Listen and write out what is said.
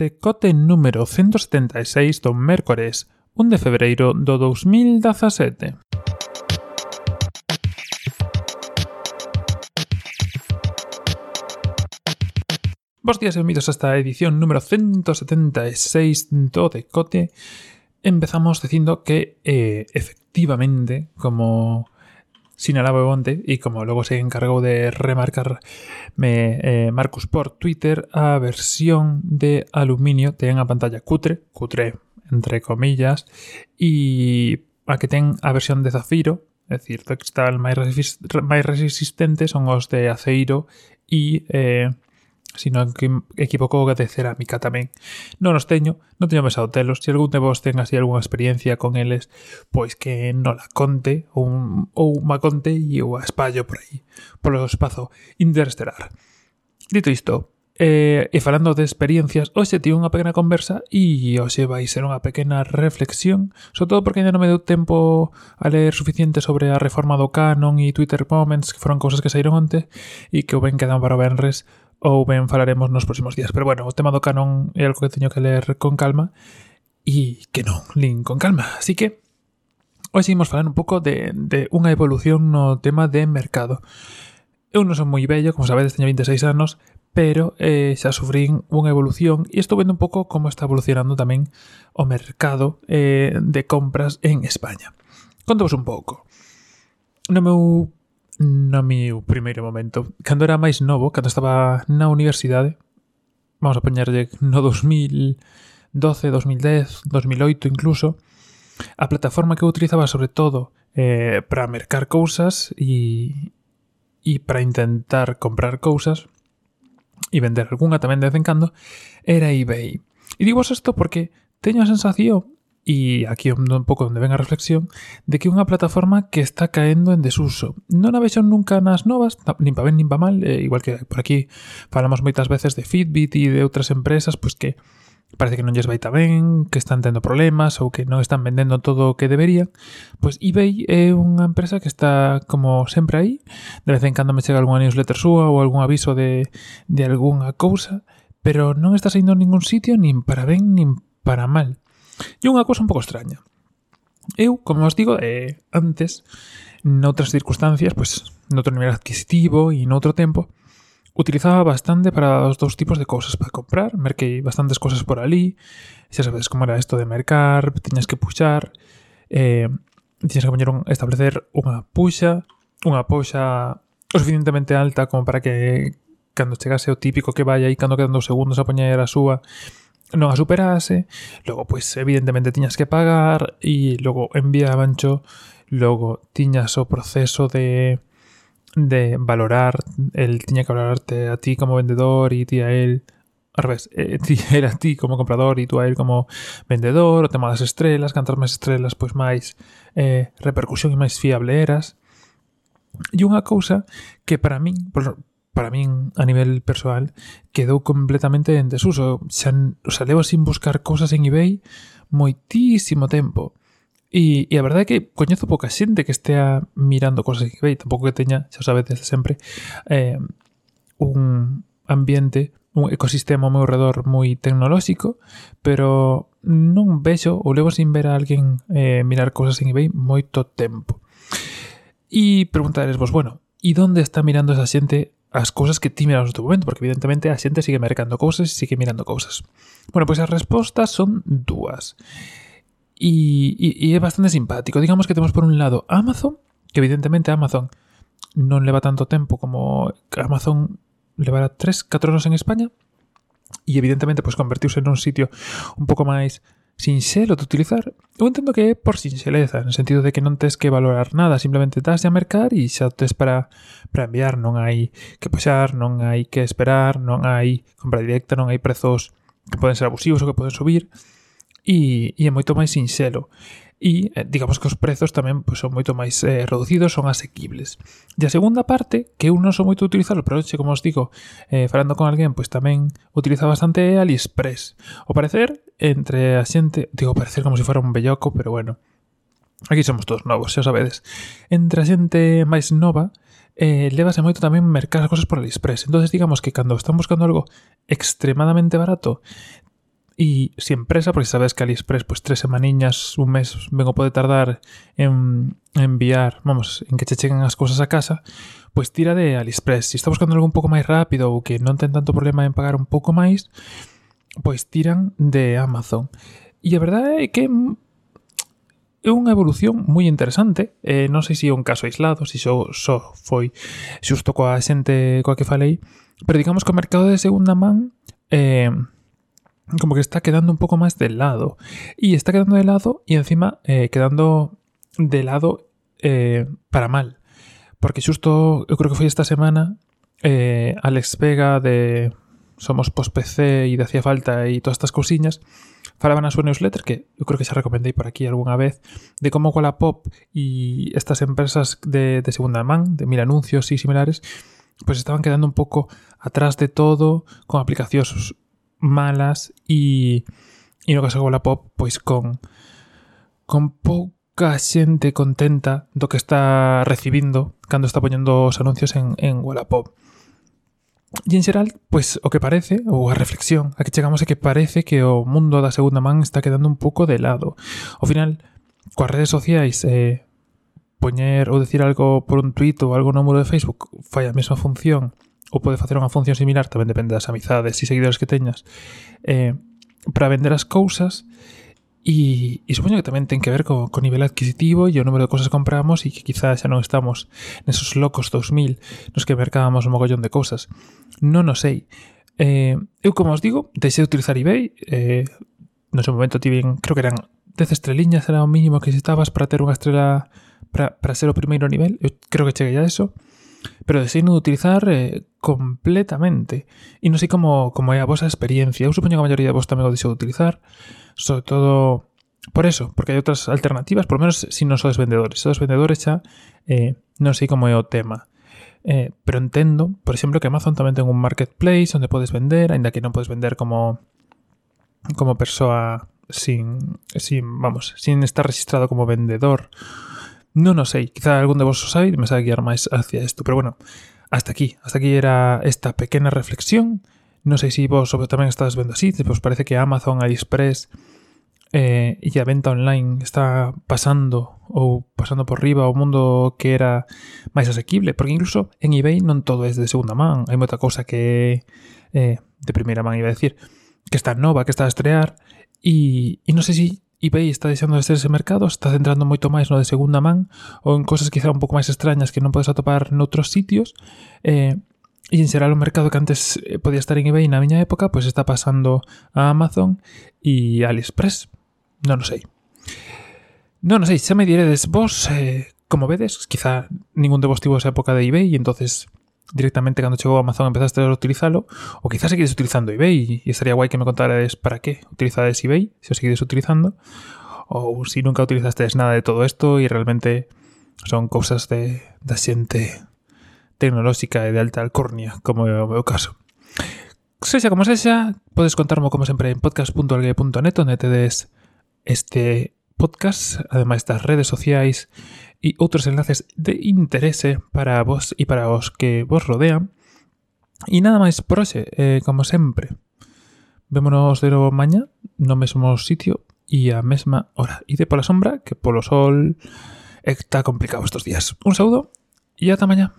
decote número 176 do mércores 1 de febreiro do 2017. Bos días e benvidos a esta edición número 176 do Decote. Empezamos dicindo que eh, efectivamente, como sin Bonte y como luego se encargó de remarcarme eh, Marcus por Twitter, a versión de aluminio ten a pantalla cutre, cutre entre comillas, e a que ten a versión de zafiro, é dicir, do que está máis, resistente son os de aceiro e eh, sino que equivocou de cerámica tamén. Non os teño, non teño mesa ao telos. Se algún de vos ten así algunha experiencia con eles, pois que non la conte, ou, ou ma conte e eu a espallo por aí, polo espazo interestelar. Dito isto, eh, e falando de experiencias, hoxe tive unha pequena conversa e hoxe vai ser unha pequena reflexión, sobre todo porque ainda non me deu tempo a ler suficiente sobre a reforma do canon e Twitter Moments, que foron cousas que saíron onte e que o ben quedan para o Benres, ou ben falaremos nos próximos días. Pero bueno, o tema do canon é algo que teño que ler con calma e que non lin con calma. Así que hoxe imos falar un pouco de, de unha evolución no tema de mercado. Eu non son moi bello, como sabedes, teño 26 anos, pero eh, xa sufrín unha evolución e estou vendo un pouco como está evolucionando tamén o mercado eh, de compras en España. Contovos un pouco. No meu no meu primeiro momento. Cando era máis novo, cando estaba na universidade, vamos a poñerlle no 2012, 2010, 2008 incluso, a plataforma que eu utilizaba sobre todo eh, para mercar cousas e, e para intentar comprar cousas e vender algunha tamén de vez en cando, era eBay. E digo isto porque teño a sensación e aquí un pouco onde ven a reflexión, de que é unha plataforma que está caendo en desuso. Non a vexo nunca nas novas, nin pa ben nin pa mal, eh, igual que por aquí falamos moitas veces de Fitbit e de outras empresas, pois que parece que non lles vai tan ben, que están tendo problemas ou que non están vendendo todo o que deberían, pois eBay é unha empresa que está como sempre aí, de vez en cando me chega algunha newsletter súa ou algún aviso de, de algunha cousa, pero non está saindo en ningún sitio nin para ben nin para mal. E unha cousa un pouco extraña. Eu, como os digo, eh, antes, noutras circunstancias, pois, noutro nivel adquisitivo e noutro tempo, utilizaba bastante para os dous tipos de cousas para comprar, merquei bastantes cousas por ali, xa sabedes como era isto de mercar, tiñas que puxar, eh, tiñas que poñer un, establecer unha puxa, unha puxa o suficientemente alta como para que cando chegase o típico que vai aí cando quedan dos segundos a poñer a súa non a superase, logo pois evidentemente tiñas que pagar e logo enviábancho, logo tiñas o proceso de de valorar, el tiña que valorarte a ti como vendedor e ti a él al revés, eh, ti era ti como comprador e tú a él como vendedor, o tema das estrelas, cantar máis estrelas, pois máis eh, repercusión e máis fiable eras. E unha cousa que para min, por, para min a nivel persoal quedou completamente en desuso. Xa, o sea, levo sin buscar cosas en eBay moitísimo tempo. E, e a verdade é que coñezo pouca xente que estea mirando cosas en eBay, tampouco que teña, xa sabedes desde sempre, eh, un ambiente, un ecosistema ao meu redor moi tecnolóxico, pero non vexo ou levo sin ver a alguén eh, mirar cosas en eBay moito tempo. E preguntaresvos, bueno, e onde está mirando esa xente as cousas que ti miras no teu momento, porque evidentemente a xente sigue mercando cousas e sigue mirando cousas. Bueno, pois as respostas son dúas. E, e, e é bastante simpático. Digamos que temos por un lado Amazon, que evidentemente Amazon non leva tanto tempo como Amazon levará 3, 4 anos en España, e evidentemente pois convertiuse nun sitio un pouco máis sinxelo de utilizar, eu entendo que é por sinxeleza, no sentido de que non tes que valorar nada, simplemente das a mercar e xa tes para, para enviar, non hai que puxar, non hai que esperar, non hai compra directa, non hai prezos que poden ser abusivos ou que poden subir, e, e é moito máis sinxelo. E eh, digamos que os prezos tamén pois, son moito máis eh, reducidos, son asequibles. E a segunda parte, que eu non sou moito utilizado, pero xe, como os digo, eh, falando con alguén, pois tamén utiliza bastante AliExpress. O parecer, entre a xente, digo parecer como se fora un belloco, pero bueno, aquí somos todos novos, xa sabedes. Entre a xente máis nova, eh, levase moito tamén mercar as cosas por AliExpress. entonces digamos que cando están buscando algo extremadamente barato, Y si empresa, porque sabes que AliExpress, pues tres semaniñas, un mes, vengo pode tardar en enviar, vamos, en que che cheguen as cousas a casa, pois tira de AliExpress. Se está buscando algo un pouco máis rápido ou que non ten tanto problema en pagar un pouco máis, pois tiran de Amazon. E a verdade é que é unha evolución moi interesante. Eh, non sei se é un caso aislado, se só, só foi xusto coa que falei, pero digamos que o mercado de segunda man eh, como que está quedando un poco más de lado. Y está quedando de lado y encima eh, quedando de lado eh, para mal. Porque justo, yo creo que fue esta semana, Alex Vega de somos post-PC e de hacía falta e todas estas cousiñas, falaban a súa newsletter, que eu creo que xa recomendei por aquí algunha vez, de como Wallapop e estas empresas de, de segunda man, de mil anuncios e similares, pues estaban quedando un pouco atrás de todo, con aplicacións malas e, e no caso de pop, pois con, con pouca xente contenta do que está recibindo cando está poñendo os anuncios en, en Wallapop. E en xeral, pois o que parece, ou a reflexión a que chegamos é que parece que o mundo da segunda man está quedando un pouco de lado. Ao final, coas redes sociais, eh, poñer ou decir algo por un tuit ou algo no muro de Facebook fai a mesma función ou pode facer unha función similar, tamén depende das amizades e seguidores que teñas, eh, para vender as cousas, E, e supoño que tamén ten que ver co, co nivel adquisitivo e o número de cousas que compramos e que quizás xa non estamos nesos locos 2000 nos que mercábamos un mogollón de cousas. Non o sei. Eh, eu, como os digo, deixei de utilizar eBay. Eh, no seu momento tiven, creo que eran 10 estreliñas era o mínimo que necesitabas para ter unha estrela para, para ser o primeiro nivel. Eu creo que cheguei a eso. Pero deseo non utilizar eh, completamente. E non sei como, como é a vosa experiencia. Eu supoño que a maioría de vos tamén o deixou de utilizar, sobre todo por eso, porque hai outras alternativas, por lo menos si non sodes vendedores. Sodes vendedores xa, eh, non sei como tema. Eh, pero entendo, por exemplo, que Amazon tamén ten un marketplace onde podes vender, aínda que non podes vender como como persoa sin, sin, vamos, sin estar registrado como vendedor Non o sei, quizá algún de vos o sabe e me sabe guiar máis hacia isto, pero bueno, hasta aquí, hasta aquí era esta pequena reflexión. Non sei se vos tamén estás vendo así, pois parece que Amazon, AliExpress eh, e a venta online está pasando ou pasando por riba o mundo que era máis asequible, porque incluso en eBay non todo é de segunda man, hai moita cousa que eh, de primeira man iba a decir, que está nova, que está a estrear e, e non sei se eBay está deixando de ser ese mercado, está centrando moito máis no de segunda man ou en cosas quizá un pouco máis extrañas que non podes atopar noutros sitios. Eh, e en xeral o mercado que antes eh, podía estar en eBay na miña época pois pues está pasando a Amazon e AliExpress. Non o sei. Non o sei, xa me diredes vos eh, como vedes, quizá ningún de vos tivo esa época de eBay e entonces directamente cando chegou Amazon empezaste a utilizalo ou quizás seguides utilizando eBay e estaría guai que me contaras para qué utilizades eBay se o seguides utilizando se si nunca utilizastes nada de todo isto e realmente son cousas de, da xente tecnolóxica e de alta alcornia como o meu caso. Sexa como sexa, podes contarmo como sempre en podcast.algue.net onde tedes este podcast, ademais das redes sociais e outros enlaces de interese para vos e para os que vos rodean. E nada máis por hoxe, eh, como sempre. Vémonos de novo mañá no mesmo sitio e a mesma hora. E de pola sombra que polo sol está complicado estos días. Un saúdo e ata mañá.